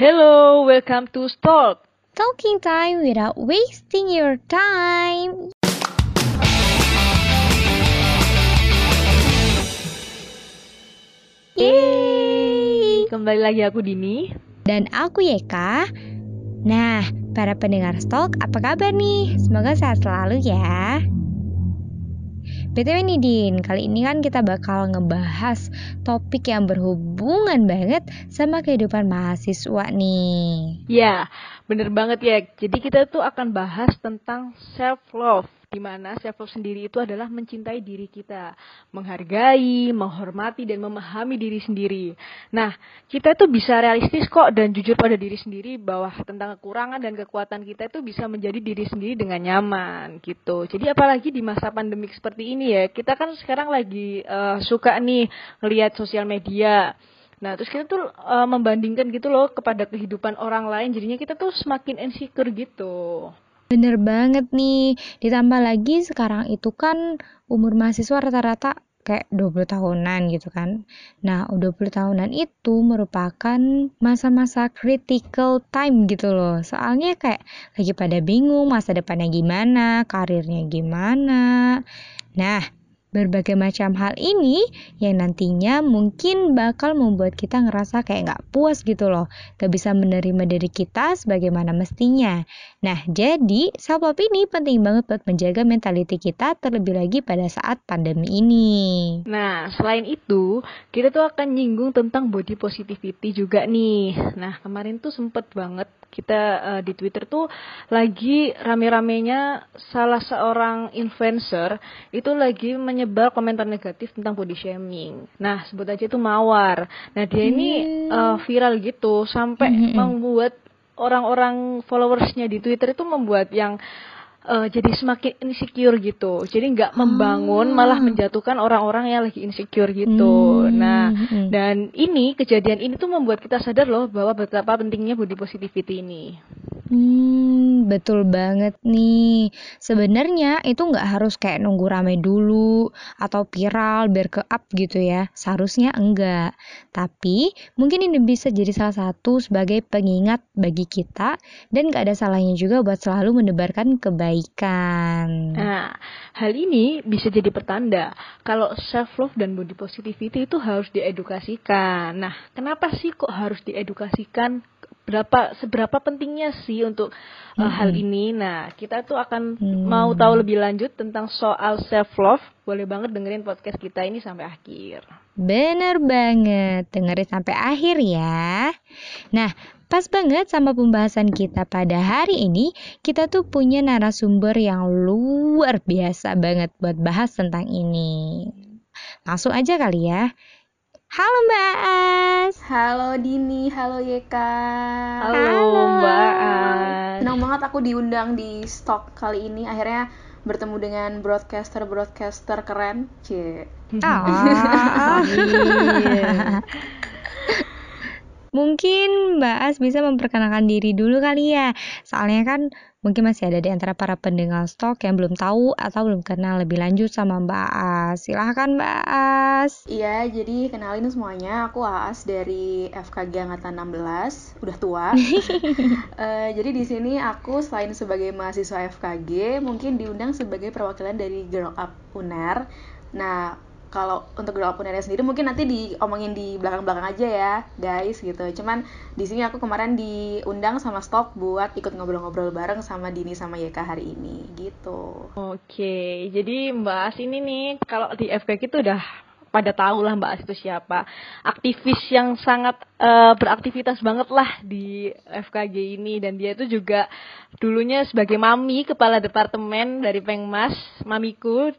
Hello, welcome to Stalk. Talking time without wasting your time. Yeay, kembali lagi aku Dini. Dan aku Yeka. Nah, para pendengar stalk, apa kabar nih? Semoga sehat selalu ya. BTW nih Din, kali ini kan kita bakal ngebahas topik yang berhubungan banget sama kehidupan mahasiswa nih. Ya, bener banget ya. Jadi kita tuh akan bahas tentang self love di mana self love sendiri itu adalah mencintai diri kita, menghargai, menghormati dan memahami diri sendiri. Nah, kita itu bisa realistis kok dan jujur pada diri sendiri bahwa tentang kekurangan dan kekuatan kita itu bisa menjadi diri sendiri dengan nyaman gitu. Jadi apalagi di masa pandemik seperti ini ya, kita kan sekarang lagi uh, suka nih ngelihat sosial media. Nah, terus kita tuh uh, membandingkan gitu loh kepada kehidupan orang lain, jadinya kita tuh semakin insecure gitu. Bener banget nih, ditambah lagi sekarang itu kan umur mahasiswa rata-rata kayak 20 tahunan gitu kan. Nah, 20 tahunan itu merupakan masa-masa critical time gitu loh. Soalnya kayak lagi pada bingung masa depannya gimana, karirnya gimana. Nah, berbagai macam hal ini yang nantinya mungkin bakal membuat kita ngerasa kayak nggak puas gitu loh, gak bisa menerima diri kita sebagaimana mestinya. Nah, jadi self love ini penting banget buat menjaga mentality kita terlebih lagi pada saat pandemi ini. Nah, selain itu, kita tuh akan nyinggung tentang body positivity juga nih. Nah, kemarin tuh sempet banget kita uh, di Twitter tuh lagi rame-ramenya salah seorang influencer itu lagi menyebar komentar negatif tentang body shaming. Nah, sebut aja itu Mawar. Nah, dia ini uh, viral gitu sampai hmm. membuat orang-orang followersnya di Twitter itu membuat yang uh, jadi semakin insecure gitu. Jadi nggak membangun, oh. malah menjatuhkan orang-orang yang lagi insecure gitu. Hmm. Nah, hmm. dan ini kejadian ini tuh membuat kita sadar loh bahwa betapa pentingnya body positivity ini. Hmm, betul banget nih. Sebenarnya itu nggak harus kayak nunggu rame dulu atau viral biar ke up gitu ya. Seharusnya enggak. Tapi mungkin ini bisa jadi salah satu sebagai pengingat bagi kita dan nggak ada salahnya juga buat selalu menebarkan kebaikan. Nah, hal ini bisa jadi pertanda kalau self love dan body positivity itu harus diedukasikan. Nah, kenapa sih kok harus diedukasikan? berapa seberapa pentingnya sih untuk uh, hmm. hal ini. Nah, kita tuh akan hmm. mau tahu lebih lanjut tentang soal self love. Boleh banget dengerin podcast kita ini sampai akhir. Bener banget, dengerin sampai akhir ya. Nah, pas banget sama pembahasan kita pada hari ini, kita tuh punya narasumber yang luar biasa banget buat bahas tentang ini. Langsung aja kali ya. Halo Mbak As. Halo Dini, halo Yeka. Halo, halo. Mbak As. Senang banget aku diundang di stok kali ini. Akhirnya bertemu dengan broadcaster-broadcaster keren. Cie. Oh. Mungkin Mbak As bisa memperkenalkan diri dulu kali ya. Soalnya kan Mungkin masih ada di antara para pendengar stok yang belum tahu atau belum kenal lebih lanjut sama Mbak As. Silahkan Mbak As. Iya, jadi kenalin semuanya. Aku As dari FKG Angkatan 16, udah tua. uh, jadi di sini aku selain sebagai mahasiswa FKG, mungkin diundang sebagai perwakilan dari Girl Up UNER. Nah, kalau untuk girl Unernya sendiri mungkin nanti diomongin di belakang-belakang aja ya guys gitu. Cuman di sini aku kemarin diundang sama stok buat ikut ngobrol-ngobrol bareng sama Dini sama Yeka hari ini gitu. Oke jadi Mbak As ini nih kalau di FKG itu udah pada tahu lah Mbak As itu siapa. Aktivis yang sangat uh, beraktivitas banget lah di FKG ini. Dan dia itu juga dulunya sebagai mami kepala departemen dari Pengmas mamiku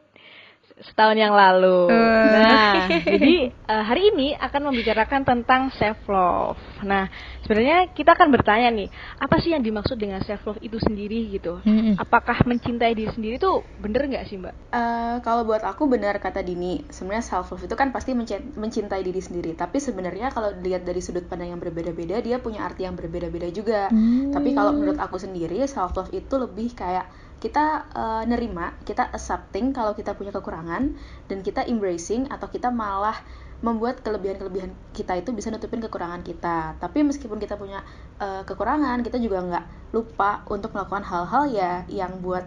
setahun yang lalu. Uh. Nah, jadi uh, hari ini akan membicarakan tentang self love. Nah, sebenarnya kita akan bertanya nih, apa sih yang dimaksud dengan self love itu sendiri gitu? Mm-hmm. Apakah mencintai diri sendiri itu bener nggak sih mbak? Uh, kalau buat aku benar kata Dini, sebenarnya self love itu kan pasti mencintai diri sendiri. Tapi sebenarnya kalau dilihat dari sudut pandang yang berbeda-beda, dia punya arti yang berbeda-beda juga. Mm. Tapi kalau menurut aku sendiri, self love itu lebih kayak kita uh, nerima, kita accepting kalau kita punya kekurangan dan kita embracing atau kita malah membuat kelebihan-kelebihan kita itu bisa nutupin kekurangan kita. Tapi meskipun kita punya uh, kekurangan, kita juga nggak lupa untuk melakukan hal-hal ya yang buat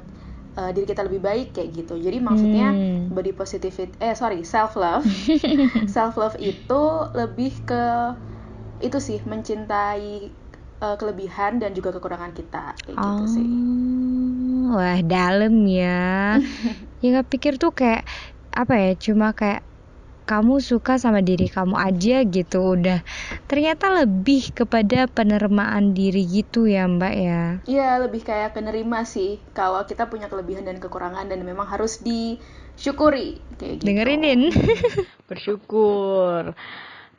uh, diri kita lebih baik kayak gitu. Jadi maksudnya hmm. body positivity, eh sorry self love, self love itu lebih ke itu sih mencintai uh, kelebihan dan juga kekurangan kita. Kayak oh, gitu sih. Wah dalam ya. ya nggak pikir tuh kayak apa ya cuma kayak kamu suka sama diri kamu aja gitu udah. Ternyata lebih kepada penerimaan diri gitu ya mbak ya. Iya lebih kayak penerima sih kalau kita punya kelebihan dan kekurangan dan memang harus disyukuri kayak gitu. Dengerinin bersyukur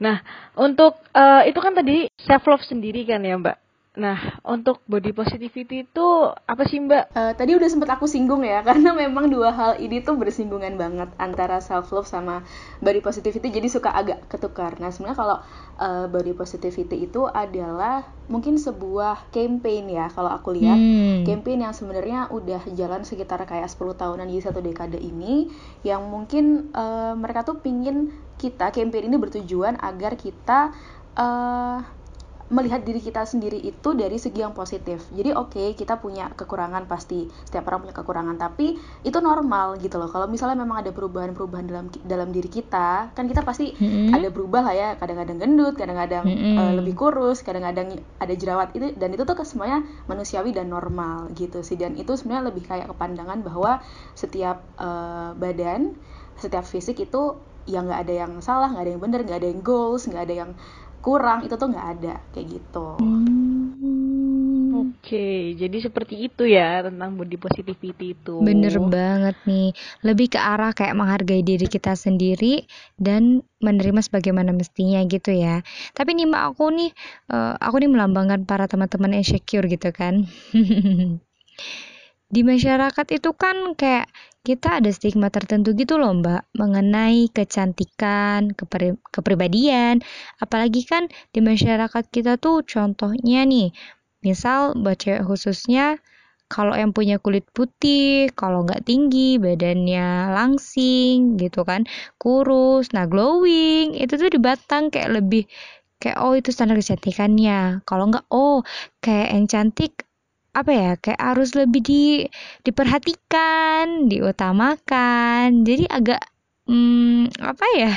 nah untuk uh, itu kan tadi self love sendiri kan ya mbak Nah, untuk body positivity itu apa sih Mbak? Uh, tadi udah sempet aku singgung ya, karena memang dua hal ini tuh bersinggungan banget antara self love sama body positivity, jadi suka agak ketukar. Nah, sebenarnya kalau uh, body positivity itu adalah mungkin sebuah campaign ya, kalau aku lihat hmm. campaign yang sebenarnya udah jalan sekitar kayak 10 tahunan di satu dekade ini, yang mungkin uh, mereka tuh pingin kita campaign ini bertujuan agar kita uh, melihat diri kita sendiri itu dari segi yang positif. Jadi oke, okay, kita punya kekurangan pasti. Setiap orang punya kekurangan, tapi itu normal gitu loh. Kalau misalnya memang ada perubahan-perubahan dalam dalam diri kita, kan kita pasti mm-hmm. ada berubah lah ya. Kadang-kadang gendut, kadang-kadang mm-hmm. uh, lebih kurus, kadang-kadang ada jerawat itu dan itu tuh semuanya manusiawi dan normal gitu sih. Dan itu sebenarnya lebih kayak kepandangan bahwa setiap uh, badan, setiap fisik itu ya nggak ada yang salah, nggak ada yang benar, nggak ada yang goals, nggak ada yang kurang itu tuh nggak ada kayak gitu. Hmm. Oke, okay, jadi seperti itu ya tentang body positivity itu. Bener banget nih, lebih ke arah kayak menghargai diri kita sendiri dan menerima sebagaimana mestinya gitu ya. Tapi nih mbak aku nih, uh, aku nih melambangkan para teman-teman insecure gitu kan. Di masyarakat itu kan kayak kita ada stigma tertentu gitu loh mbak mengenai kecantikan, kepri kepribadian, apalagi kan di masyarakat kita tuh contohnya nih, misal cewek khususnya kalau yang punya kulit putih, kalau nggak tinggi, badannya langsing gitu kan, kurus, nah glowing, itu tuh di Batang kayak lebih kayak oh itu standar kecantikannya. Kalau nggak oh kayak yang cantik apa ya kayak harus lebih di diperhatikan diutamakan. Jadi agak hmm, apa ya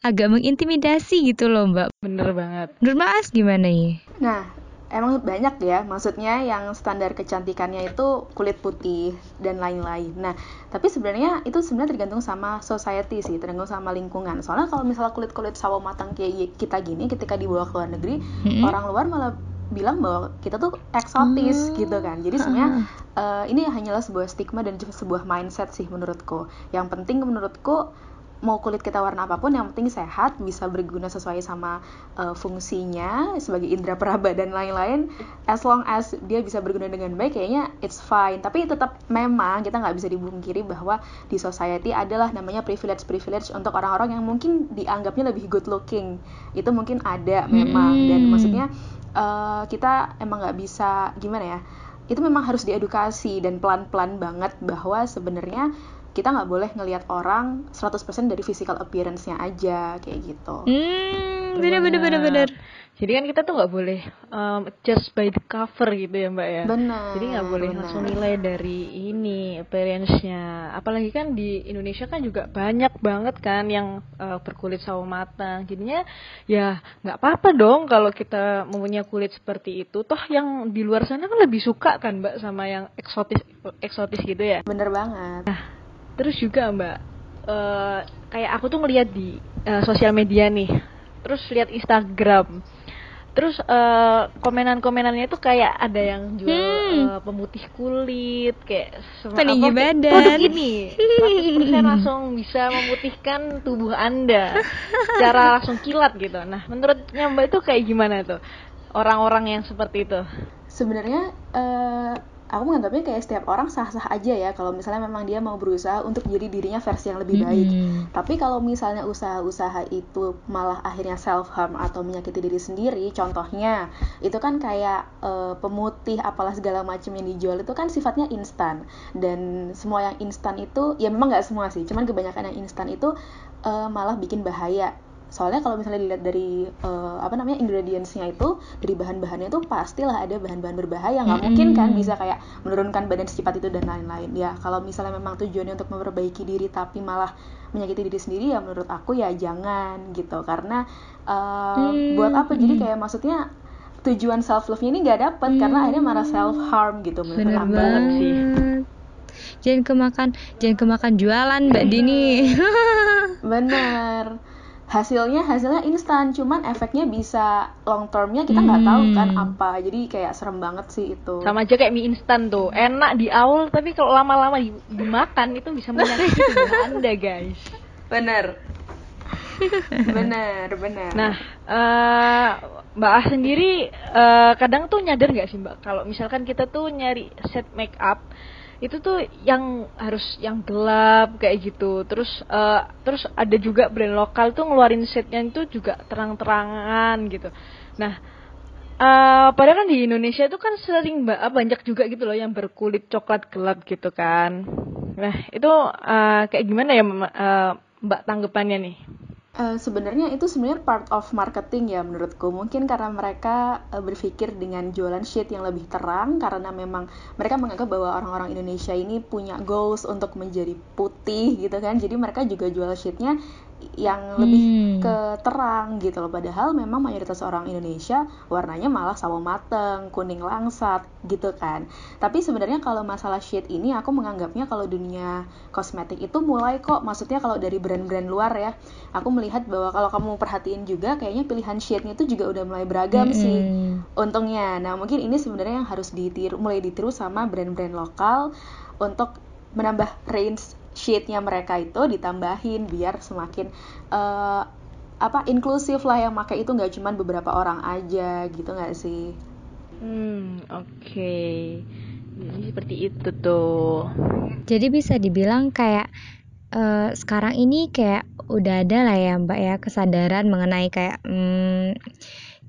agak mengintimidasi gitu loh mbak. Bener banget. Menurut mas gimana ya nah emang banyak ya maksudnya yang standar kecantikannya itu kulit putih dan lain-lain. Nah tapi sebenarnya itu sebenarnya tergantung sama society sih tergantung sama lingkungan. Soalnya kalau misalnya kulit kulit sawo matang kayak kita gini ketika dibawa ke luar negeri -hmm. orang luar malah bilang bahwa kita tuh eksotis hmm. gitu kan. Jadi sebenarnya uh, ini hanyalah sebuah stigma dan juga sebuah mindset sih menurutku. Yang penting menurutku mau kulit kita warna apa pun yang penting sehat bisa berguna sesuai sama uh, fungsinya sebagai indera peraba dan lain-lain. As long as dia bisa berguna dengan baik kayaknya it's fine. Tapi tetap memang kita nggak bisa dibungkiri bahwa di society adalah namanya privilege privilege untuk orang-orang yang mungkin dianggapnya lebih good looking. Itu mungkin ada memang. Hmm. dan maksudnya uh, kita emang nggak bisa gimana ya itu memang harus diedukasi dan pelan-pelan banget bahwa sebenarnya kita nggak boleh ngelihat orang 100% dari physical appearance-nya aja kayak gitu. Hmm, bener bener bener bener. Jadi kan kita tuh nggak boleh um, just by the cover gitu ya mbak ya. Benar. Jadi nggak boleh bener. langsung nilai dari ini appearance-nya. Apalagi kan di Indonesia kan juga banyak banget kan yang uh, berkulit sawo matang. Jadinya ya nggak apa-apa dong kalau kita mempunyai kulit seperti itu. Toh yang di luar sana kan lebih suka kan mbak sama yang eksotis eksotis gitu ya. Bener banget. Nah terus juga mbak uh, kayak aku tuh ngeliat di uh, sosial media nih terus lihat Instagram terus uh, komenan-komenannya itu kayak ada yang jual hmm. uh, pemutih kulit kayak peninggi apa, badan. produk ini. 100% langsung bisa memutihkan tubuh anda secara langsung kilat gitu. Nah menurutnya mbak itu kayak gimana tuh? Orang-orang yang seperti itu. Sebenarnya uh, aku menganggapnya kayak setiap orang sah-sah aja ya kalau misalnya memang dia mau berusaha untuk jadi dirinya versi yang lebih baik. Mm-hmm. Tapi kalau misalnya usaha-usaha itu malah akhirnya self harm atau menyakiti diri sendiri, contohnya itu kan kayak uh, pemutih apalah segala macam yang dijual itu kan sifatnya instan dan semua yang instan itu ya memang nggak semua sih, cuman kebanyakan yang instan itu uh, malah bikin bahaya soalnya kalau misalnya dilihat dari uh, apa namanya ingredientsnya itu dari bahan-bahannya itu pastilah ada bahan-bahan berbahaya. Nggak mungkin kan bisa kayak menurunkan badan secepat itu dan lain-lain. Ya kalau misalnya memang tujuannya untuk memperbaiki diri tapi malah menyakiti diri sendiri ya menurut aku ya jangan gitu. Karena uh, hmm. buat apa? Jadi kayak maksudnya tujuan self love nya ini nggak dapet hmm. karena akhirnya malah self harm gitu menurut aku. banget sih. Jangan kemakan jangan kemakan jualan mbak Dini. Bener hasilnya hasilnya instan cuman efeknya bisa long termnya kita nggak hmm. tahu kan apa. Jadi kayak serem banget sih itu. Sama aja kayak mie instan tuh. Enak di awal tapi kalau lama-lama dimakan itu bisa menyakiti anda guys. Bener. Bener bener. Nah uh, mbak Ah sendiri uh, kadang tuh nyadar nggak sih mbak? Kalau misalkan kita tuh nyari set make up itu tuh yang harus yang gelap kayak gitu. Terus uh, terus ada juga brand lokal tuh ngeluarin setnya itu juga terang-terangan gitu. Nah uh, padahal kan di Indonesia itu kan sering banyak juga gitu loh yang berkulit coklat gelap gitu kan. Nah itu uh, kayak gimana ya uh, mbak tanggapannya nih Uh, sebenarnya itu sebenarnya part of marketing ya menurutku. Mungkin karena mereka uh, berpikir dengan jualan shade yang lebih terang karena memang mereka menganggap bahwa orang-orang Indonesia ini punya goals untuk menjadi putih gitu kan. Jadi mereka juga jual shade-nya yang lebih hmm. ke terang gitu loh padahal memang mayoritas orang Indonesia warnanya malah sawo mateng kuning langsat gitu kan tapi sebenarnya kalau masalah shade ini aku menganggapnya kalau dunia kosmetik itu mulai kok maksudnya kalau dari brand-brand luar ya aku melihat bahwa kalau kamu perhatiin juga kayaknya pilihan shade-nya itu juga udah mulai beragam hmm. sih untungnya nah mungkin ini sebenarnya yang harus ditiru mulai ditiru sama brand-brand lokal untuk menambah range sheetnya mereka itu ditambahin biar semakin uh, apa inklusif lah yang pakai itu nggak cuma beberapa orang aja gitu nggak sih? Hmm oke. Okay. Jadi seperti itu tuh. Jadi bisa dibilang kayak uh, sekarang ini kayak udah ada lah ya mbak ya kesadaran mengenai kayak hmm,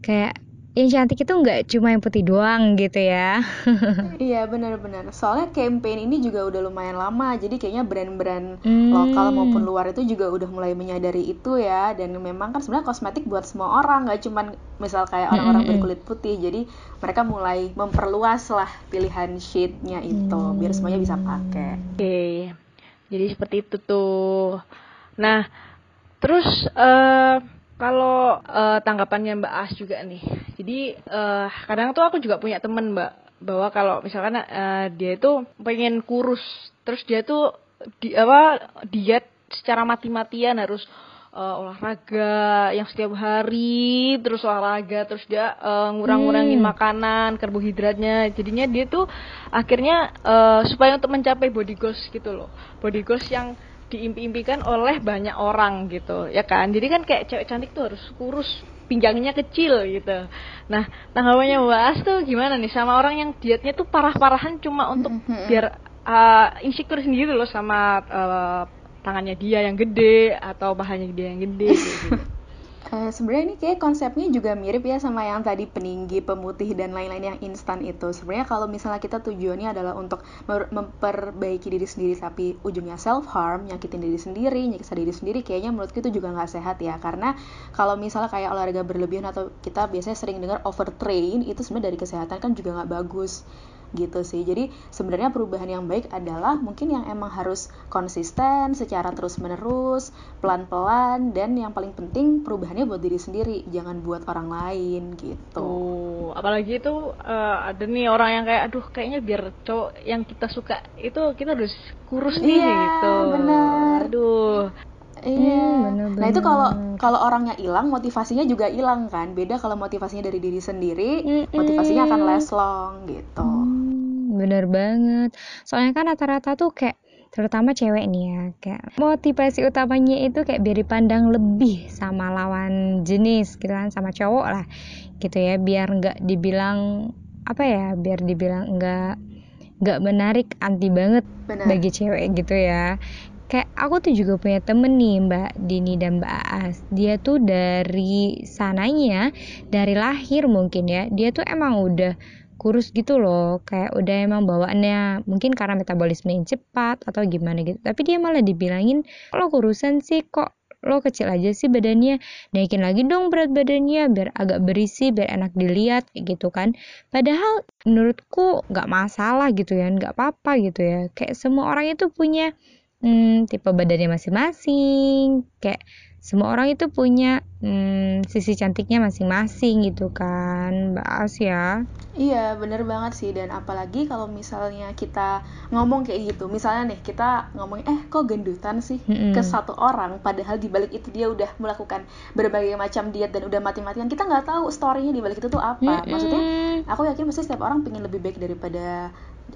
kayak yang cantik itu nggak cuma yang putih doang gitu ya iya benar-benar soalnya campaign ini juga udah lumayan lama jadi kayaknya brand-brand hmm. lokal maupun luar itu juga udah mulai menyadari itu ya dan memang kan sebenarnya kosmetik buat semua orang nggak cuma misal kayak orang-orang hmm. berkulit putih jadi mereka mulai memperluas lah pilihan shade-nya itu hmm. biar semuanya bisa pakai oke okay. jadi seperti itu tuh nah terus uh, kalau uh, tanggapannya Mbak As juga nih, jadi uh, kadang tuh aku juga punya temen Mbak bahwa kalau misalkan uh, dia itu pengen kurus, terus dia tuh di apa diet secara mati-matian harus uh, olahraga yang setiap hari terus olahraga terus dia uh, ngurang-ngurangin hmm. makanan karbohidratnya jadinya dia tuh akhirnya uh, supaya untuk mencapai body goals gitu loh body goals yang diimpi-impikan oleh banyak orang gitu ya kan? Jadi kan kayak cewek cantik tuh harus kurus pinggangnya kecil gitu. Nah tanggapannya bahas tuh gimana nih? Sama orang yang dietnya tuh parah-parahan cuma untuk mm-hmm. biar uh, insecure sendiri loh sama uh, tangannya dia yang gede atau bahannya dia yang gede gitu Uh, sebenarnya ini kayak konsepnya juga mirip ya sama yang tadi peninggi, pemutih dan lain-lain yang instan itu. Sebenarnya kalau misalnya kita tujuannya adalah untuk memperbaiki diri sendiri tapi ujungnya self harm, nyakitin diri sendiri, nyiksa diri sendiri, kayaknya menurutku itu juga nggak sehat ya. Karena kalau misalnya kayak olahraga berlebihan atau kita biasanya sering dengar overtrain, itu sebenarnya dari kesehatan kan juga nggak bagus gitu sih. Jadi sebenarnya perubahan yang baik adalah mungkin yang emang harus konsisten secara terus menerus pelan pelan dan yang paling penting perubahannya buat diri sendiri jangan buat orang lain gitu. Oh, apalagi itu uh, ada nih orang yang kayak aduh kayaknya biar cowok yang kita suka itu kita harus kurus nih iya, gitu. bener aduh Iya. Hmm, nah itu kalau kalau orangnya hilang, motivasinya juga hilang kan. Beda kalau motivasinya dari diri sendiri, mm motivasinya akan last long gitu. Hmm, bener banget. Soalnya kan rata-rata tuh kayak terutama cewek nih ya kayak motivasi utamanya itu kayak biar dipandang lebih sama lawan jenis gitu kan sama cowok lah gitu ya biar nggak dibilang apa ya biar dibilang nggak nggak menarik anti banget Benar. bagi cewek gitu ya kayak aku tuh juga punya temen nih Mbak Dini dan Mbak Aas dia tuh dari sananya dari lahir mungkin ya dia tuh emang udah kurus gitu loh. Kayak udah emang bawaannya mungkin karena metabolisme yang cepat atau gimana gitu. Tapi dia malah dibilangin kalau kurusan sih kok lo kecil aja sih badannya. Naikin lagi dong berat badannya biar agak berisi biar enak dilihat gitu kan. Padahal menurutku nggak masalah gitu ya nggak apa-apa gitu ya. Kayak semua orang itu punya hmm, tipe badannya masing-masing. Kayak semua orang itu punya hmm, sisi cantiknya masing-masing gitu kan Mbak As ya. Iya bener banget sih. Dan apalagi kalau misalnya kita ngomong kayak gitu misalnya nih kita ngomong eh kok gendutan sih mm-hmm. ke satu orang? Padahal di balik itu dia udah melakukan berbagai macam diet dan udah mati-matian. Kita nggak tahu storynya di balik itu tuh apa. Mm-hmm. maksudnya aku yakin mesti setiap orang pengen lebih baik daripada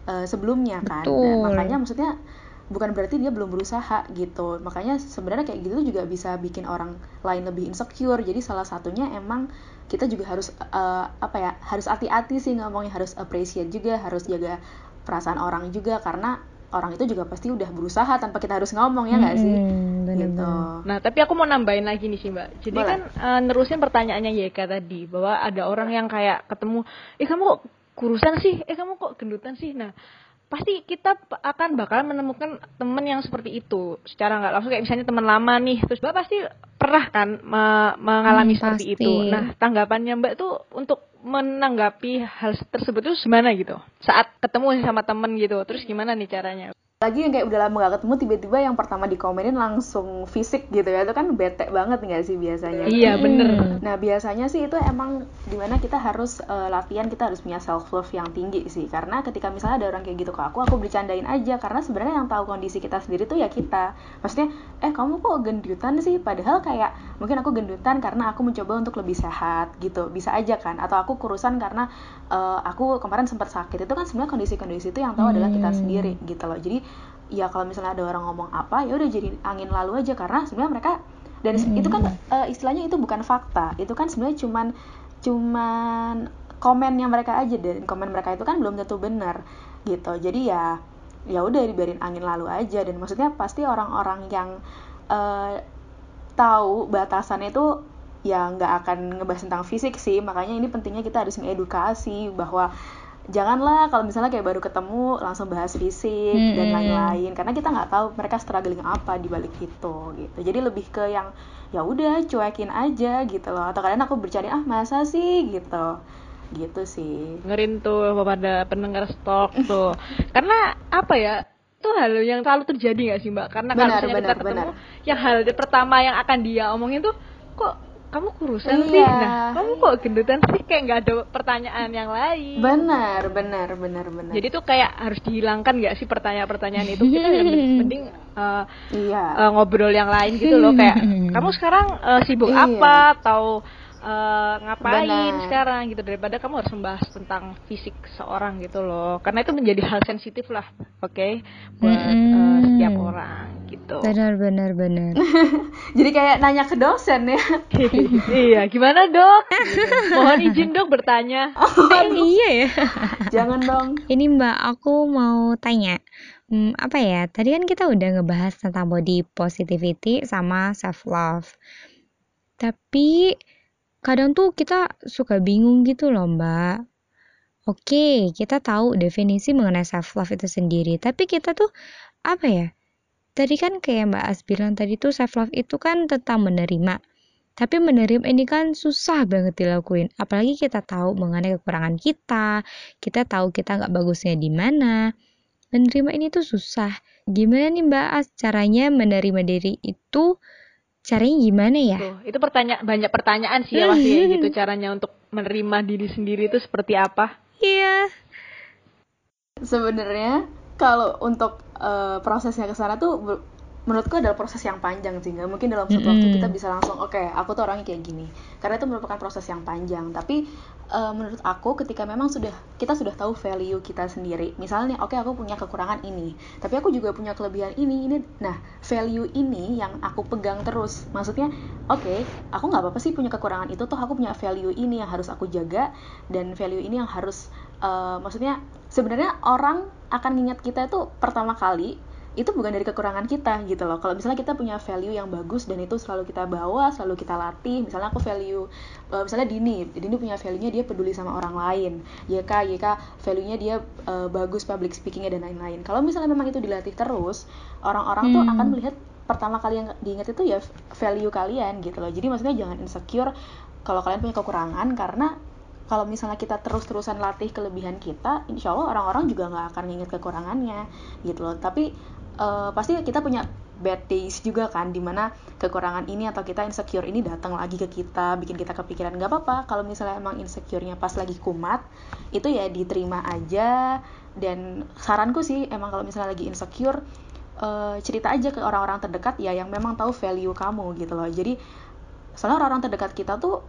uh, sebelumnya kan. Nah, makanya maksudnya bukan berarti dia belum berusaha gitu. Makanya sebenarnya kayak gitu juga bisa bikin orang lain lebih insecure. Jadi salah satunya emang kita juga harus uh, apa ya harus hati-hati sih ngomongnya. Harus appreciate juga harus jaga perasaan orang juga. Karena orang itu juga pasti udah berusaha tanpa kita harus ngomong ya nggak sih? Hmm, bener gitu. Nah tapi aku mau nambahin lagi nih sih mbak. Jadi Boleh. kan uh, nerusin pertanyaannya Yeka tadi bahwa ada orang yang kayak ketemu eh kamu kok kurusan sih? Eh kamu kok gendutan sih? Nah pasti kita akan bakal menemukan temen yang seperti itu. Secara nggak langsung kayak misalnya teman lama nih terus mbak pasti pernah kan me mengalami hmm, seperti pasti. itu nah tanggapannya mbak tuh untuk menanggapi hal tersebut itu gimana gitu? Saat ketemu sama temen gitu terus gimana nih caranya lagi yang kayak udah lama gak ketemu tiba-tiba yang pertama dikomenin langsung fisik gitu ya. Itu kan bete banget nggak sih biasanya? Iya bener. Nah biasanya sih itu emang di mana kita harus uh, latihan kita harus punya self love yang tinggi sih. Karena ketika misalnya ada orang kayak gitu ke aku aku bercandain aja. Karena sebenarnya yang tahu kondisi kita sendiri tuh ya kita. Maksudnya eh kamu kok gendutan sih? Padahal kayak mungkin aku gendutan karena aku mencoba untuk lebih sehat gitu. Bisa aja kan? Atau aku kurusan karena uh, aku kemarin sempat sakit itu kan sebenarnya kondisi-kondisi itu yang tahu hmm. adalah kita hmm. sendiri gitu loh jadi ya kalau misalnya ada orang ngomong apa ya udah jadi angin lalu aja karena sebenarnya mereka dan mm-hmm. itu kan uh, istilahnya itu bukan fakta itu kan sebenarnya cuman cuman komen yang mereka aja dan komen mereka itu kan belum tentu benar gitu jadi ya ya udah dibiarin angin lalu aja dan maksudnya pasti orang-orang yang uh, tahu batasan itu ya nggak akan ngebahas tentang fisik sih. Makanya ini pentingnya kita harus mengedukasi bahwa janganlah kalau misalnya kayak baru ketemu langsung bahas fisik hmm. dan lain-lain. Karena kita nggak tahu mereka struggling apa di balik itu gitu. Jadi lebih ke yang ya udah cuekin aja gitu loh. Atau kadang aku bercanda ah masa sih? Gitu. Gitu sih. Ngerin tuh pada pendengar stok tuh. Karena apa ya itu hal yang selalu terjadi gak sih mbak? Karena kalau misalnya kita ketemu benar. yang hal pertama yang akan dia omongin tuh kok kamu kurusan iya. sih nah kamu kok gendutan sih? Kayak nggak ada pertanyaan yang lain. Benar benar benar benar. Jadi tuh kayak harus dihilangkan nggak sih pertanyaan-pertanyaan itu? Kita mending uh, iya. uh, ngobrol yang lain gitu loh. Kayak kamu sekarang uh, sibuk iya. apa? Atau uh, ngapain Benar. sekarang gitu daripada kamu harus membahas tentang fisik seorang gitu loh karena itu menjadi hal sensitif lah oke okay? buat mm -hmm. uh, setiap orang gitu benar benar benar jadi kayak nanya ke dosen ya iya gimana dok mohon izin dok bertanya oh, iya ya jangan dong ini mbak aku mau tanya Hmm, apa ya? Tadi kan kita udah ngebahas tentang body positivity sama self love. Tapi kadang tuh kita suka bingung gitu loh mbak. Oke, kita tahu definisi mengenai self love itu sendiri, tapi kita tuh apa ya? Tadi kan kayak Mbak As bilang tadi tuh self love itu kan tentang menerima. Tapi menerima ini kan susah banget dilakuin. Apalagi kita tahu mengenai kekurangan kita, kita tahu kita nggak bagusnya di mana. Menerima ini tuh susah. Gimana nih Mbak As caranya menerima diri itu Caranya gimana ya? Tuh, itu pertanyaan banyak pertanyaan sih ya pasti ya, gitu caranya untuk menerima diri sendiri itu seperti apa? Iya. Sebenarnya kalau untuk uh, prosesnya ke sana tuh menurutku adalah proses yang panjang sih nggak mungkin dalam satu mm -hmm. waktu kita bisa langsung oke okay, aku tuh orangnya kayak gini karena itu merupakan proses yang panjang tapi uh, menurut aku ketika memang sudah kita sudah tahu value kita sendiri. Misalnya oke okay, aku punya kekurangan ini tapi aku juga punya kelebihan ini ini. Nah value ini yang aku pegang terus. Maksudnya oke okay, aku nggak apa-apa sih punya kekurangan itu tuh aku punya value ini yang harus aku jaga dan value ini yang harus uh, maksudnya sebenarnya orang akan ingat kita itu pertama kali itu bukan dari kekurangan kita gitu loh. Kalau misalnya kita punya value yang bagus dan itu selalu kita bawa, selalu kita latih. Misalnya aku value, uh, misalnya Dini, Dini punya value-nya dia peduli sama orang lain. YK, YK value-nya dia uh, bagus public speaking-nya dan lain-lain. Kalau misalnya memang itu dilatih terus, orang-orang hmm. tuh akan melihat pertama kali yang diingat itu ya value kalian gitu loh jadi maksudnya jangan insecure kalau kalian punya kekurangan karena kalau misalnya kita terus-terusan latih kelebihan kita, insya Allah orang-orang juga nggak akan ingat kekurangannya gitu loh. Tapi uh, pasti kita punya bad days juga kan di mana kekurangan ini atau kita insecure ini datang lagi ke kita bikin kita kepikiran. Nggak apa-apa kalau misalnya emang insecure-nya pas lagi kumat itu ya diterima aja. Dan saranku sih emang kalau misalnya lagi insecure uh, cerita aja ke orang-orang terdekat ya yang memang tahu value kamu gitu loh. Jadi soalnya orang-orang terdekat kita tuh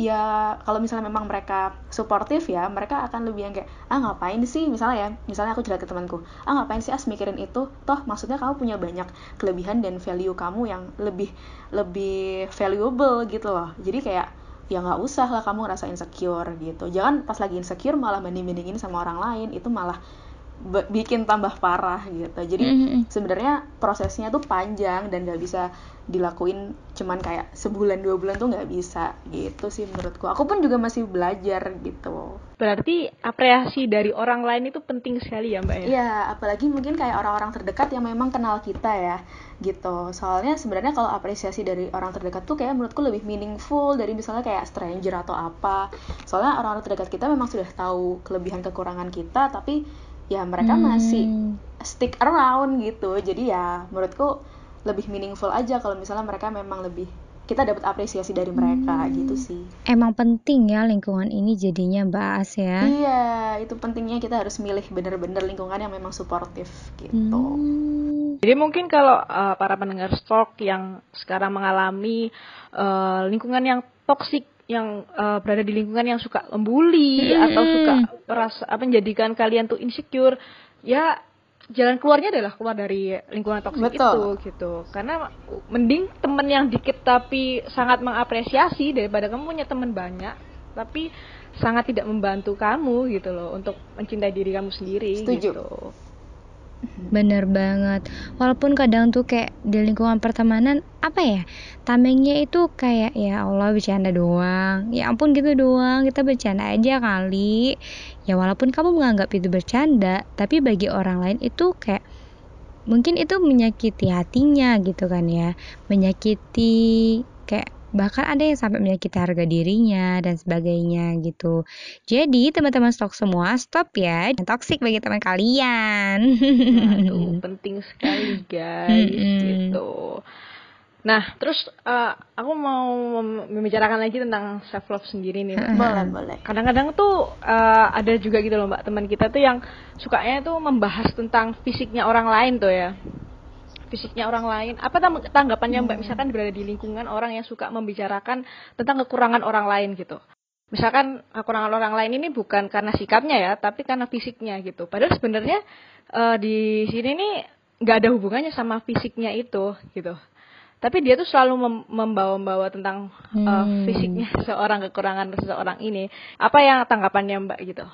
ya kalau misalnya memang mereka suportif ya mereka akan lebih yang kayak ah ngapain sih? Misalnya ya misalnya aku cerita ke temanku ah ngapain sih as mikirin itu? Toh maksudnya kamu punya banyak kelebihan dan value kamu yang lebih lebih valuable gitu loh. Jadi kayak ya nggak usah lah kamu ngerasa insecure gitu. Jangan pas lagi insecure malah banding bandingin sama orang lain itu malah bikin tambah parah gitu. Jadi mm -hmm. sebenarnya prosesnya tuh panjang dan gak bisa dilakuin cuman kayak sebulan dua bulan tuh nggak bisa gitu sih menurutku. Aku pun juga masih belajar gitu. Berarti apresiasi dari orang lain itu penting sekali ya mbak ya? Iya apalagi mungkin kayak orang-orang terdekat yang memang kenal kita ya gitu. Soalnya sebenarnya kalau apresiasi dari orang terdekat tuh kayak menurutku lebih meaningful dari misalnya kayak stranger atau apa. Soalnya orang-orang terdekat kita memang sudah tahu kelebihan kekurangan kita tapi ya mereka hmm. masih stick around gitu. Jadi ya menurutku lebih meaningful aja kalau misalnya mereka memang lebih kita dapat apresiasi dari mereka hmm. gitu sih. Emang penting ya lingkungan ini jadinya bahas ya. Iya, itu pentingnya kita harus milih bener-bener lingkungan yang memang suportif gitu. Hmm. Jadi mungkin kalau uh, para pendengar stok yang sekarang mengalami uh, lingkungan yang toksik yang uh, berada di lingkungan yang suka membuli hmm. atau suka merasa apa menjadikan kalian tuh insecure ya jalan keluarnya adalah keluar dari lingkungan toksik itu gitu. Karena mending temen yang dikit tapi sangat mengapresiasi daripada kamu punya temen banyak tapi sangat tidak membantu kamu gitu loh untuk mencintai diri kamu sendiri Setuju. gitu Bener banget. Walaupun kadang tuh kayak di lingkungan pertemanan apa ya? Tamengnya itu kayak ya Allah bercanda doang. Ya ampun gitu doang. Kita bercanda aja kali. Ya walaupun kamu menganggap itu bercanda, tapi bagi orang lain itu kayak mungkin itu menyakiti hatinya gitu kan ya. Menyakiti kayak bahkan ada yang sampai menyakiti harga dirinya dan sebagainya gitu. Jadi teman-teman stok semua stop ya toxic bagi teman kalian. Aduh, penting sekali guys gitu. Nah, terus uh, aku mau membicarakan lagi tentang self love sendiri nih. Boleh, boleh. Kadang-kadang tuh uh, ada juga gitu loh Mbak teman kita tuh yang sukanya tuh membahas tentang fisiknya orang lain tuh ya fisiknya orang lain. Apa tanggapannya Mbak hmm. misalkan berada di lingkungan orang yang suka membicarakan tentang kekurangan orang lain gitu. Misalkan kekurangan orang lain ini bukan karena sikapnya ya, tapi karena fisiknya gitu. Padahal sebenarnya uh, di sini nih nggak ada hubungannya sama fisiknya itu gitu. Tapi dia tuh selalu membawa-bawa tentang uh, fisiknya seorang kekurangan seseorang ini. Apa yang tanggapannya Mbak gitu?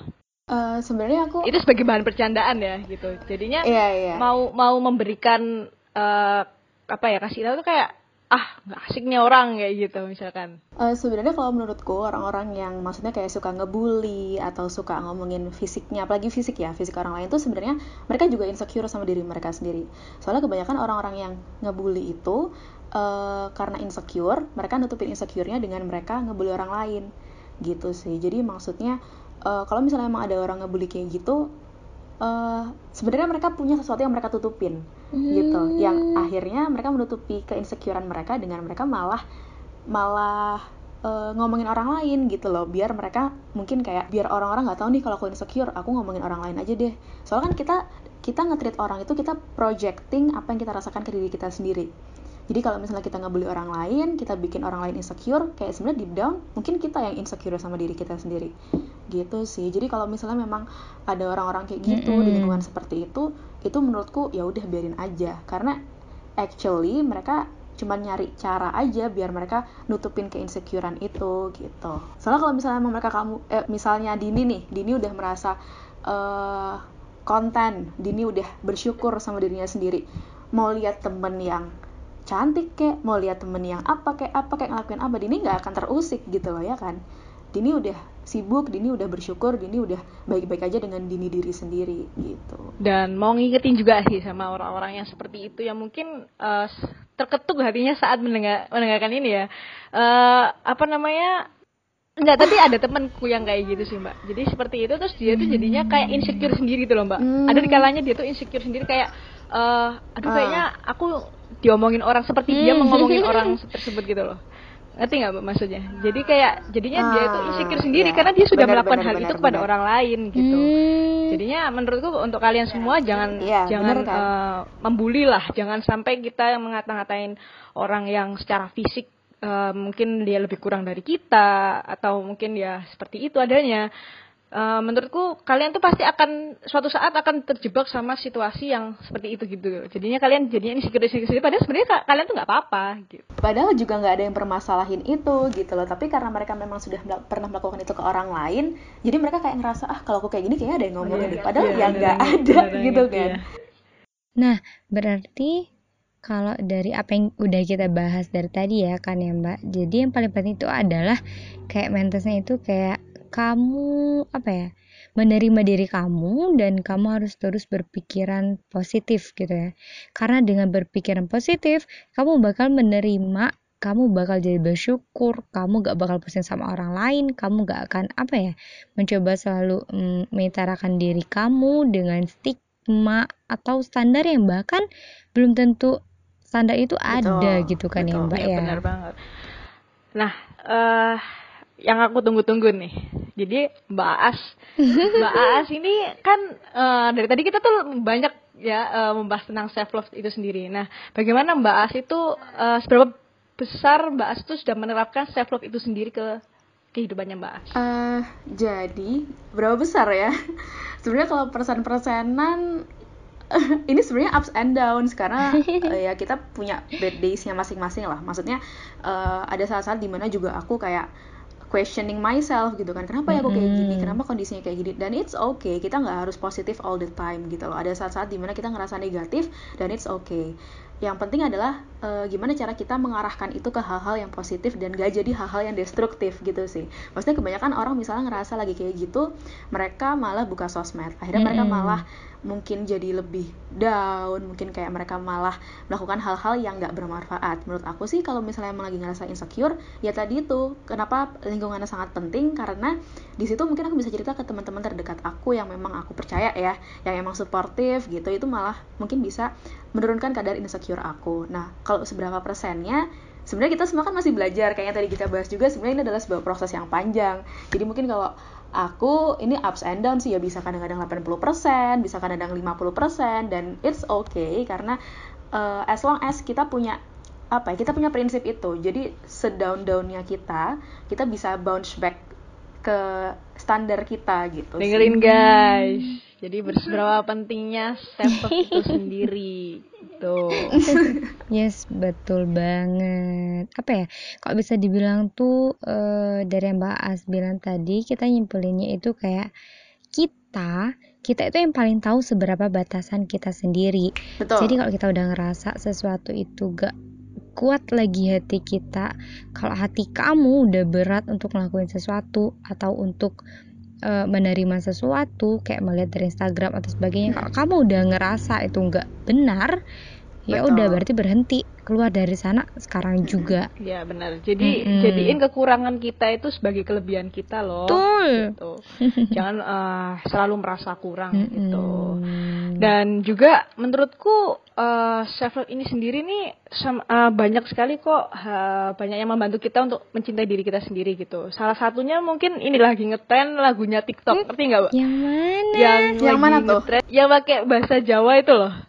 Uh, sebenarnya aku itu sebagai bahan bercandaan ya gitu jadinya iya, iya. mau mau memberikan uh, apa ya kasih tahu tuh kayak ah nggak asiknya orang kayak gitu misalkan. Uh, sebenarnya kalau menurutku orang-orang yang maksudnya kayak suka ngebully atau suka ngomongin fisiknya apalagi fisik ya fisik orang lain tuh sebenarnya mereka juga insecure sama diri mereka sendiri. Soalnya kebanyakan orang-orang yang ngebully itu uh, karena insecure mereka nutupin insecure-nya dengan mereka ngebully orang lain. Gitu sih. Jadi maksudnya uh, kalau misalnya emang ada orang ngebully kayak gitu uh, sebenarnya mereka punya sesuatu yang mereka tutupin hmm. gitu yang akhirnya mereka menutupi keinsecurean mereka dengan mereka malah malah uh, ngomongin orang lain gitu loh biar mereka mungkin kayak biar orang-orang nggak tahu nih kalau aku insecure aku ngomongin orang lain aja deh soalnya kan kita kita nge orang itu kita projecting apa yang kita rasakan ke diri kita sendiri jadi kalau misalnya kita ngebully orang lain, kita bikin orang lain insecure, kayak sebenarnya deep down mungkin kita yang insecure sama diri kita sendiri. Gitu sih. Jadi kalau misalnya memang ada orang-orang kayak gitu mm -hmm. di lingkungan seperti itu, itu menurutku ya udah biarin aja karena actually mereka cuma nyari cara aja biar mereka nutupin keinsecurean itu gitu. Soalnya kalau misalnya mereka kamu eh, misalnya Dini nih, Dini udah merasa uh, konten, Dini udah bersyukur sama dirinya sendiri. Mau lihat temen yang cantik kek mau lihat temen yang apa kayak apa kayak ngelakuin apa Dini nggak akan terusik gitu loh ya kan Dini udah sibuk, Dini udah bersyukur, Dini udah baik-baik aja dengan Dini diri sendiri gitu. Dan mau ngingetin juga sih sama orang-orang yang seperti itu yang mungkin uh, terketuk hatinya saat mendengar mendengarkan ini ya. Uh, apa namanya? Enggak, tapi ada temanku yang kayak gitu sih, Mbak. Jadi seperti itu terus dia tuh jadinya kayak insecure sendiri gitu loh, Mbak. Hmm. Ada di kalanya dia tuh insecure sendiri kayak uh, aduh kayaknya aku diomongin orang seperti dia hmm. mengomongin orang tersebut gitu loh ngerti nggak maksudnya jadi kayak jadinya ah, dia itu insecure sendiri ya. karena dia sudah benar, melakukan benar, hal benar, itu kepada orang lain gitu hmm. jadinya menurutku untuk kalian semua jangan ya, jangan kan? uh, membuli lah jangan sampai kita yang mengata-ngatain orang yang secara fisik uh, mungkin dia lebih kurang dari kita atau mungkin ya seperti itu adanya uh, menurutku kalian tuh pasti akan suatu saat akan terjebak sama situasi yang seperti itu gitu. Jadinya kalian jadinya ini insecure insecure padahal sebenarnya kalian tuh nggak apa-apa gitu. Padahal juga nggak ada yang permasalahin itu gitu loh. Tapi karena mereka memang sudah mel pernah melakukan itu ke orang lain jadi mereka kayak ngerasa ah kalau aku kayak gini kayaknya ada yang ngomong oh, iya, padahal iya, ya nggak ada gitu kan. iya. nah berarti kalau dari apa yang udah kita bahas dari tadi ya kan ya mbak. Jadi yang paling penting itu adalah kayak mentasnya itu kayak kamu apa ya menerima diri kamu dan kamu harus terus berpikiran positif gitu ya. Karena dengan berpikiran positif kamu bakal menerima kamu bakal jadi bersyukur kamu gak bakal pusing sama orang lain kamu gak akan apa ya mencoba selalu mm, mengitarakan diri kamu dengan stigma atau standar yang bahkan belum tentu standar itu betul, ada gitu kan ya, betul, ya mbak ya, ya. benar banget. Nah uh, yang aku tunggu-tunggu nih. Jadi Mbak As, Mbak As ini kan uh, dari tadi kita tuh banyak ya uh, membahas tentang self love itu sendiri. Nah, bagaimana Mbak As itu uh, seberapa besar Mbak As itu sudah menerapkan self love itu sendiri ke kehidupannya Mbak As? Uh, jadi berapa besar ya? Sebenarnya kalau persen-persenan ini sebenarnya ups and downs karena uh, ya kita punya bad daysnya masing-masing lah. Maksudnya uh, ada saat-saat di mana juga aku kayak questioning myself gitu kan kenapa ya aku kayak gini kenapa kondisinya kayak gini dan it's okay kita nggak harus positif all the time gitu loh ada saat-saat di mana kita ngerasa negatif dan it's okay yang penting adalah uh, gimana cara kita mengarahkan itu ke hal-hal yang positif dan gak jadi hal-hal yang destruktif gitu sih. Maksudnya kebanyakan orang misalnya ngerasa lagi kayak gitu, mereka malah buka sosmed. Akhirnya mm -hmm. mereka malah mungkin jadi lebih down mungkin kayak mereka malah melakukan hal-hal yang nggak bermanfaat. Menurut aku sih kalau misalnya emang lagi ngerasa insecure ya tadi itu kenapa lingkungannya sangat penting? Karena di situ mungkin aku bisa cerita ke teman-teman terdekat aku yang memang aku percaya ya yang emang suportif gitu itu malah mungkin bisa menurunkan kadar insecure aku. Nah kalau seberapa persennya sebenarnya kita semua kan masih belajar. Kayaknya tadi kita bahas juga sebenarnya ini adalah sebuah proses yang panjang. Jadi mungkin kalau aku ini ups and down sih ya bisa kadang-kadang 80%, bisa kadang-kadang 50% dan it's okay karena uh, as long as kita punya apa ya, kita punya prinsip itu. Jadi sedown-downnya kita, kita bisa bounce back ke standar kita gitu. Dengerin sih. guys. Jadi berseberapa pentingnya self itu sendiri gitu. yes, betul banget. Apa ya? Kalau bisa dibilang tuh uh, dari yang Mbak As bilang tadi, kita nyimpulinnya itu kayak kita kita itu yang paling tahu seberapa batasan kita sendiri. Betul. Jadi kalau kita udah ngerasa sesuatu itu gak kuat lagi hati kita, kalau hati kamu udah berat untuk ngelakuin sesuatu atau untuk uh, menerima sesuatu kayak melihat dari Instagram atau sebagainya kalau kamu udah ngerasa itu nggak benar ya udah berarti berhenti keluar dari sana sekarang juga. Iya benar. Jadi mm-hmm. jadiin kekurangan kita itu sebagai kelebihan kita loh. Betul. Gitu. Jangan uh, selalu merasa kurang mm-hmm. gitu. Dan juga menurutku uh, self love ini sendiri nih sama, uh, banyak sekali kok uh, banyak yang membantu kita untuk mencintai diri kita sendiri gitu. Salah satunya mungkin ini lagi ngetren lagunya TikTok, ngerti nggak, Yang mana? Yang, yang mana tuh? Yang pakai bahasa Jawa itu loh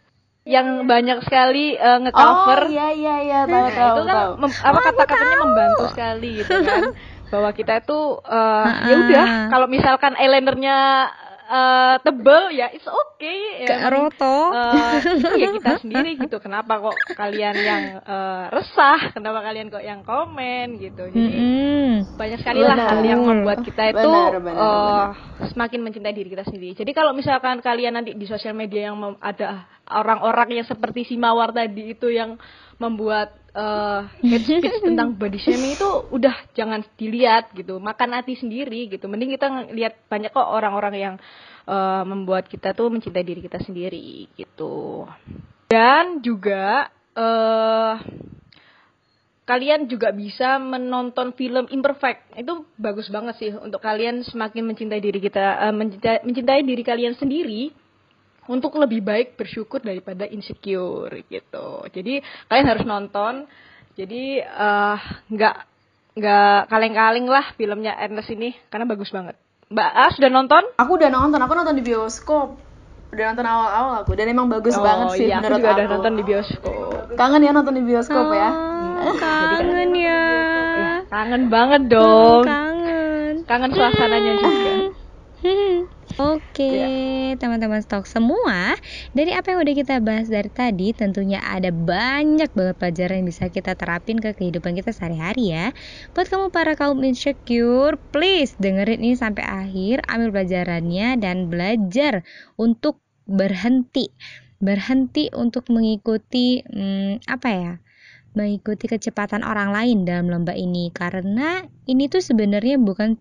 yang banyak sekali uh, ngecover. Oh iya iya iya tahu tahu. Itu kan apa oh, kata-katanya membantu sekali gitu kan. Bahwa kita itu uh, ya udah kalau misalkan eyelinernya uh, tebel ya it's okay ya. Roto uh, ya kita sendiri gitu. Kenapa kok kalian yang uh, resah? Kenapa kalian kok yang komen gitu? Jadi mm -hmm. banyak sekali lah hal yang membuat kita itu benar, benar, uh, benar. semakin mencintai diri kita sendiri. Jadi kalau misalkan kalian nanti di sosial media yang ada orang-orang yang seperti si mawar tadi itu yang membuat uh, hate speech tentang body shaming itu udah jangan dilihat gitu. Makan hati sendiri gitu. Mending kita lihat banyak kok orang-orang yang uh, membuat kita tuh mencintai diri kita sendiri gitu. Dan juga uh, kalian juga bisa menonton film Imperfect. Itu bagus banget sih untuk kalian semakin mencintai diri kita uh, mencintai, mencintai diri kalian sendiri untuk lebih baik bersyukur daripada insecure gitu. Jadi kalian harus nonton. Jadi eh, nggak uh, nggak kaleng-kaleng lah filmnya Ernest ini karena bagus banget. Mbak A sudah nonton? Aku udah nonton. Aku nonton di bioskop. Udah nonton awal-awal aku dan emang bagus oh, banget sih iya, menurut aku. juga aku. udah nonton di bioskop. Kangen ya nonton di bioskop oh, ya? Oh, kangen ya. Kangen banget dong. Kangen. Kangen suasananya juga. Oke, okay, ya. teman-teman stok semua, dari apa yang udah kita bahas dari tadi, tentunya ada banyak banget pelajaran yang bisa kita terapin ke kehidupan kita sehari-hari ya. Buat kamu para kaum insecure, please dengerin ini sampai akhir, ambil pelajarannya dan belajar untuk berhenti, berhenti untuk mengikuti hmm, apa ya? mengikuti kecepatan orang lain dalam lomba ini karena ini tuh sebenarnya bukan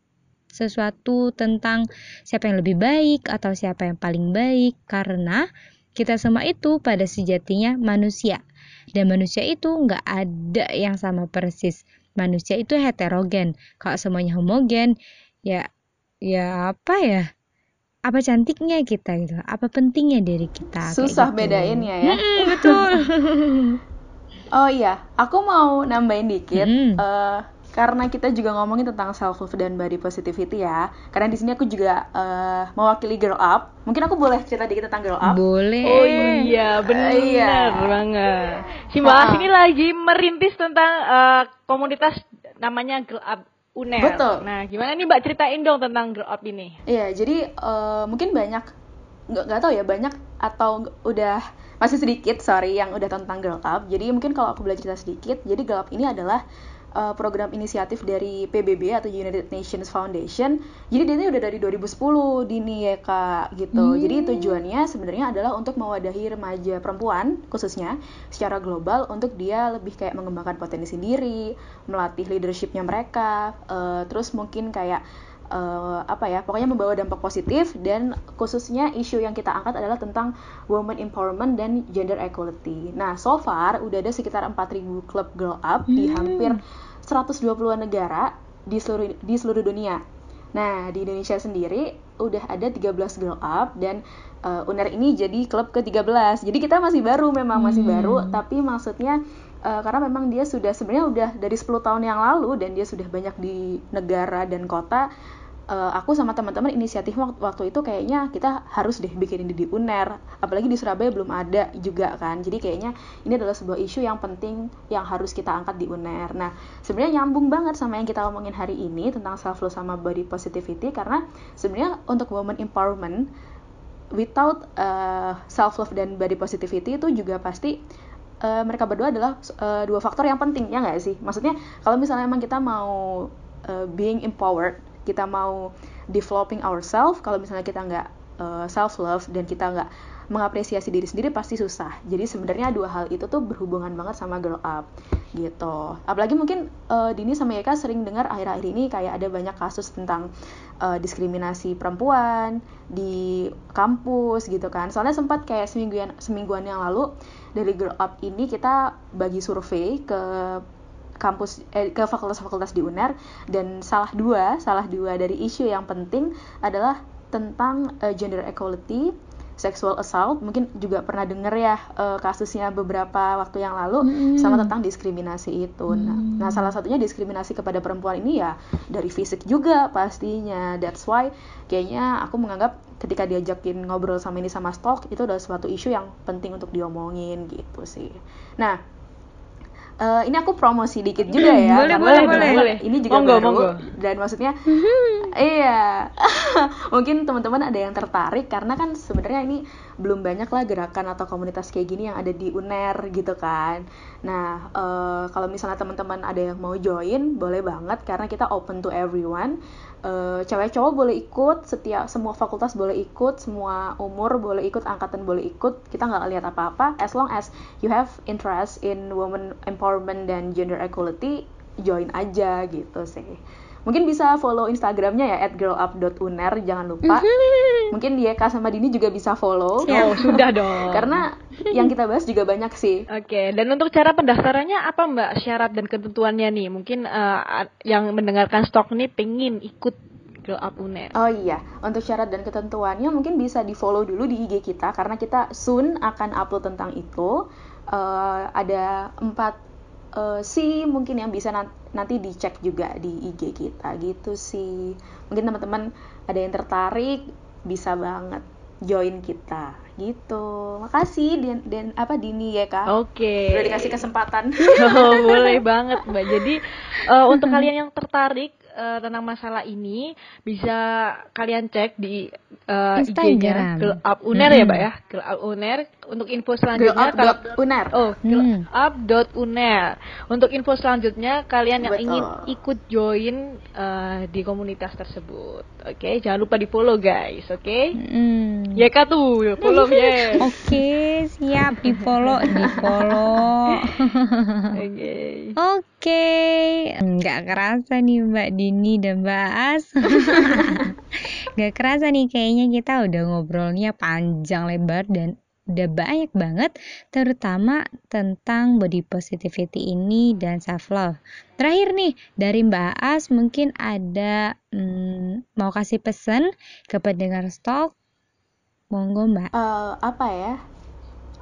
sesuatu tentang siapa yang lebih baik atau siapa yang paling baik. Karena kita semua itu pada sejatinya manusia. Dan manusia itu nggak ada yang sama persis. Manusia itu heterogen. Kalau semuanya homogen ya ya apa ya? Apa cantiknya kita gitu? Apa pentingnya diri kita? Susah gitu. bedainnya ya hmm, betul. Oh iya aku mau nambahin dikit. Hmm. uh, karena kita juga ngomongin tentang self love dan body positivity ya. Karena di sini aku juga uh, mewakili girl up. Mungkin aku boleh cerita dikit tentang girl up? Boleh. Oh iya, benar uh, iya. banget. Si Mbak uh, ini lagi merintis tentang uh, komunitas namanya girl up UNER. Betul. Nah, gimana nih Mbak ceritain dong tentang girl up ini? Iya, jadi uh, mungkin banyak nggak nggak tahu ya banyak atau udah masih sedikit sorry yang udah tentang girl up. Jadi mungkin kalau aku boleh cerita sedikit, jadi girl up ini adalah uh, program inisiatif dari PBB atau United Nations Foundation. Jadi dia ini udah dari 2010 dini ya kak gitu. Hmm. Jadi tujuannya sebenarnya adalah untuk mewadahi remaja perempuan khususnya secara global untuk dia lebih kayak mengembangkan potensi diri, melatih leadershipnya mereka, uh, terus mungkin kayak uh, apa ya pokoknya membawa dampak positif dan khususnya isu yang kita angkat adalah tentang women empowerment dan gender equality. Nah, so far udah ada sekitar 4000 klub girl up hmm. di hampir 120-an negara di seluruh di seluruh dunia. Nah, di Indonesia sendiri udah ada 13 girl up dan uh, UNER ini jadi klub ke-13. Jadi kita masih baru memang masih hmm. baru, tapi maksudnya uh, karena memang dia sudah sebenarnya udah dari 10 tahun yang lalu dan dia sudah banyak di negara dan kota uh, aku sama teman-teman inisiatif waktu, waktu itu kayaknya kita harus deh bikin ini di UNER. Apalagi di Surabaya belum ada juga kan. Jadi kayaknya ini adalah sebuah isu yang penting yang harus kita angkat di UNER. Nah sebenarnya nyambung banget sama yang kita omongin hari ini tentang self love sama body positivity. Karena sebenarnya untuk women empowerment without uh, eh, self love dan body positivity itu juga pasti uh, mereka berdua adalah uh, dua faktor yang penting. Ya nggak sih? Maksudnya kalau misalnya emang kita mau uh, being empowered kita mau developing ourselves kalau misalnya kita nggak uh, eh, self love dan kita nggak mengapresiasi diri sendiri pasti susah. Jadi sebenarnya dua hal itu tuh berhubungan banget sama grow up gitu. Apalagi mungkin uh, Dini sama Eka sering dengar akhir-akhir ini kayak ada banyak kasus tentang uh, diskriminasi perempuan di kampus gitu kan. Soalnya sempat kayak semingguan semingguan yang lalu dari grow up ini kita bagi survei ke kampus eh, ke fakultas-fakultas di UNER dan salah dua salah dua dari isu yang penting adalah tentang uh, gender equality sexual assault mungkin juga pernah dengar ya uh, kasusnya beberapa waktu yang lalu hmm. sama tentang diskriminasi itu. Nah, hmm. Nah, nah salah satunya diskriminasi kepada perempuan ini ya dari fisik juga pastinya. That's why kayaknya aku menganggap ketika diajakin ngobrol sama ini sama stok itu adalah suatu isu yang penting untuk diomongin gitu sih. Nah Uh, ini aku promosi dikit juga ya. Boleh, boleh, boleh, boleh. Ini juga monggo, baru monggo. dan maksudnya iya. mungkin teman-teman ada yang tertarik karena kan sebenarnya ini belum banyak lah gerakan atau komunitas kayak gini yang ada di UNER gitu kan. Nah, uh, kalau misalnya teman-teman ada yang mau join, boleh banget karena kita open to everyone. Uh, cewek cowok boleh ikut, setiap semua fakultas boleh ikut, semua umur boleh ikut, angkatan boleh ikut. Kita nggak lihat apa-apa. As long as you have interest in women empowerment dan gender equality, join aja gitu sih. Mungkin bisa follow Instagramnya ya @girlup.uner jangan lupa. Mhm. Mungkin dia Kak sama Dini juga bisa follow. Oh, sudah dong. Karena yang kita bahas juga banyak sih. Oke, dan untuk cara pendaftarannya apa Mbak syarat dan ketentuannya nih? Mungkin uh, yang mendengarkan stok nih pengen ikut Girl Up Uner. Oh iya, untuk syarat dan ketentuannya mungkin bisa di follow dulu di IG kita karena kita soon akan upload tentang itu. Uh, ada empat uh, sih mungkin yang bisa nanti dicek juga di IG kita gitu sih. Mungkin teman-teman ada yang tertarik bisa banget join kita gitu. Makasih dan dan apa Dini ya kak? Oke. Okay. udah dikasih kesempatan. Oh, boleh banget mbak. Jadi uh, untuk kalian yang tertarik uh, tentang masalah ini bisa kalian cek di uh, IG-nya Girl Up Uner hmm. ya, Mbak ya. Girl Up Uner untuk info selanjutnya kalau uner. Oh, hmm. Uner. Untuk info selanjutnya kalian yang Betul. ingin ikut join uh, di komunitas tersebut. Oke, okay? jangan lupa di-follow guys, oke? Okay? Hmm. Ya kak tuh, follow ya. oke, okay, siap di-follow, di-follow. Oke. Okay. Oke, okay. nggak kerasa nih Mbak Dini dan Mbak As. Gak kerasa nih kayaknya kita udah ngobrolnya panjang lebar dan udah banyak banget terutama tentang body positivity ini dan self love. Terakhir nih dari Mbak As mungkin ada hmm, mau kasih pesan ke pendengar stok. Monggo Mbak. Uh, apa ya?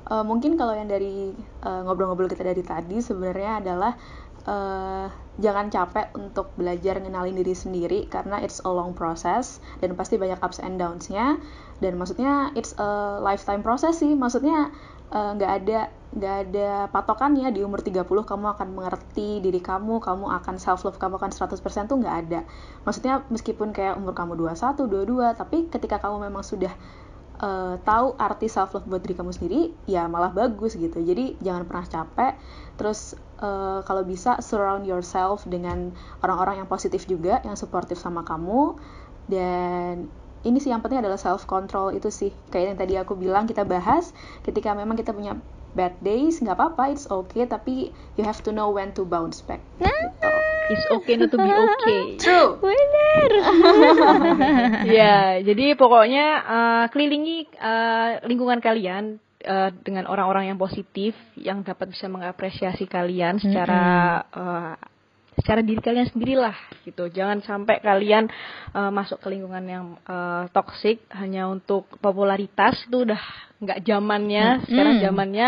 Uh, mungkin kalau yang dari ngobrol ngobrol-ngobrol kita dari tadi sebenarnya adalah uh, jangan capek untuk belajar ngenalin diri sendiri karena it's a long process dan pasti banyak ups and downs-nya. Dan maksudnya it's a lifetime process sih. Maksudnya eh, nggak uh, ada nggak ada patokannya. Di umur 30 kamu akan mengerti diri kamu kamu akan self love kamu akan 100% tuh nggak ada. Maksudnya meskipun kayak umur kamu 21 22 tapi ketika kamu memang sudah uh, tahu arti self love buat diri kamu sendiri ya malah bagus gitu. Jadi jangan pernah capek. Terus uh, kalau bisa surround yourself dengan orang-orang yang positif juga yang suportif sama kamu. Dan ini sih yang penting adalah self control itu sih kayak yang tadi aku bilang kita bahas. Ketika memang kita punya bad days nggak apa-apa it's okay. Tapi you have to know when to bounce back. Gitu. it's okay not to be okay. True. Benar ya jadi pokoknya uh, kelilingi uh, lingkungan kalian uh, dengan orang-orang yang positif yang dapat bisa mengapresiasi kalian secara mm -hmm. uh, secara diri kalian sendirilah gitu jangan sampai kalian uh, masuk ke lingkungan yang uh, toksik hanya untuk popularitas itu udah nggak zamannya sekarang zamannya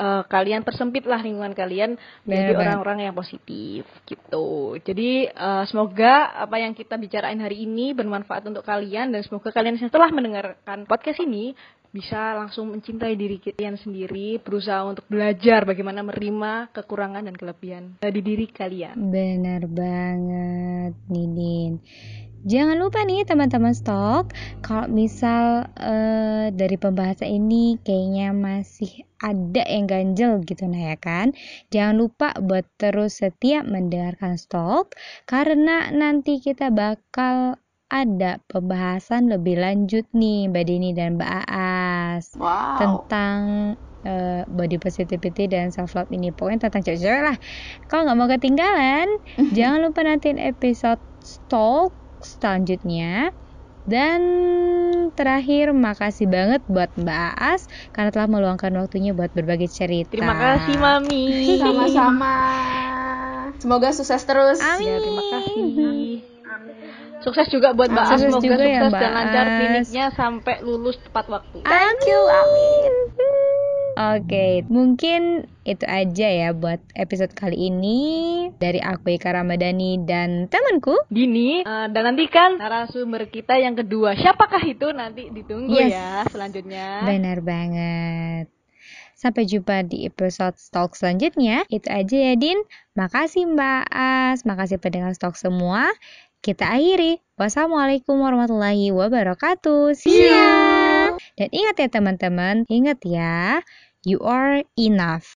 uh, kalian persempitlah lingkungan kalian menjadi orang-orang yang positif gitu. Jadi uh, semoga apa yang kita bicarain hari ini bermanfaat untuk kalian dan semoga kalian setelah mendengarkan podcast ini bisa langsung mencintai diri kalian sendiri, berusaha untuk belajar bagaimana menerima kekurangan dan kelebihan di diri kalian. Benar banget, Nidin. Jangan lupa nih teman-teman stok, kalau misal uh, dari pembahasan ini kayaknya masih ada yang ganjel gitu nah ya kan. Jangan lupa buat terus setiap mendengarkan stok karena nanti kita bakal ada pembahasan lebih lanjut nih Mbak Dini dan Mbak Aas wow. tentang uh, body positivity dan self love ini pokoknya tentang cewek-cewek lah kalau nggak mau ketinggalan jangan lupa nanti episode stalk selanjutnya dan terakhir makasih banget buat Mbak Aas karena telah meluangkan waktunya buat berbagi cerita. Terima kasih Mami. Sama-sama. Semoga sukses terus. Amin. Ya, terima kasih. Sukses juga buat Mbak As, semoga juga ya, sukses ya, dan lancar kliniknya sampai lulus tepat waktu. Thank you, amin. Oke, okay, mungkin itu aja ya buat episode kali ini dari aku Ika Ramadhani dan temanku Dini. Uh, dan nantikan narasumber kita yang kedua. Siapakah itu nanti ditunggu yes. ya selanjutnya. Benar banget. Sampai jumpa di episode Stalk selanjutnya. Itu aja ya Din. Makasih Mbak As, makasih pendengar Stalk semua. Kita akhiri. Wassalamualaikum warahmatullahi wabarakatuh. See ya. Dan ingat ya teman-teman, ingat ya, you are enough.